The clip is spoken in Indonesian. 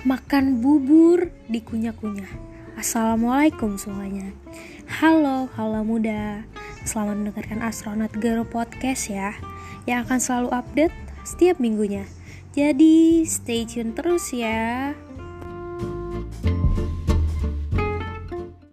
makan bubur dikunyah-kunyah. Assalamualaikum semuanya. Halo, halo muda. Selamat mendengarkan Astronaut Girl Podcast ya, yang akan selalu update setiap minggunya. Jadi stay tune terus ya.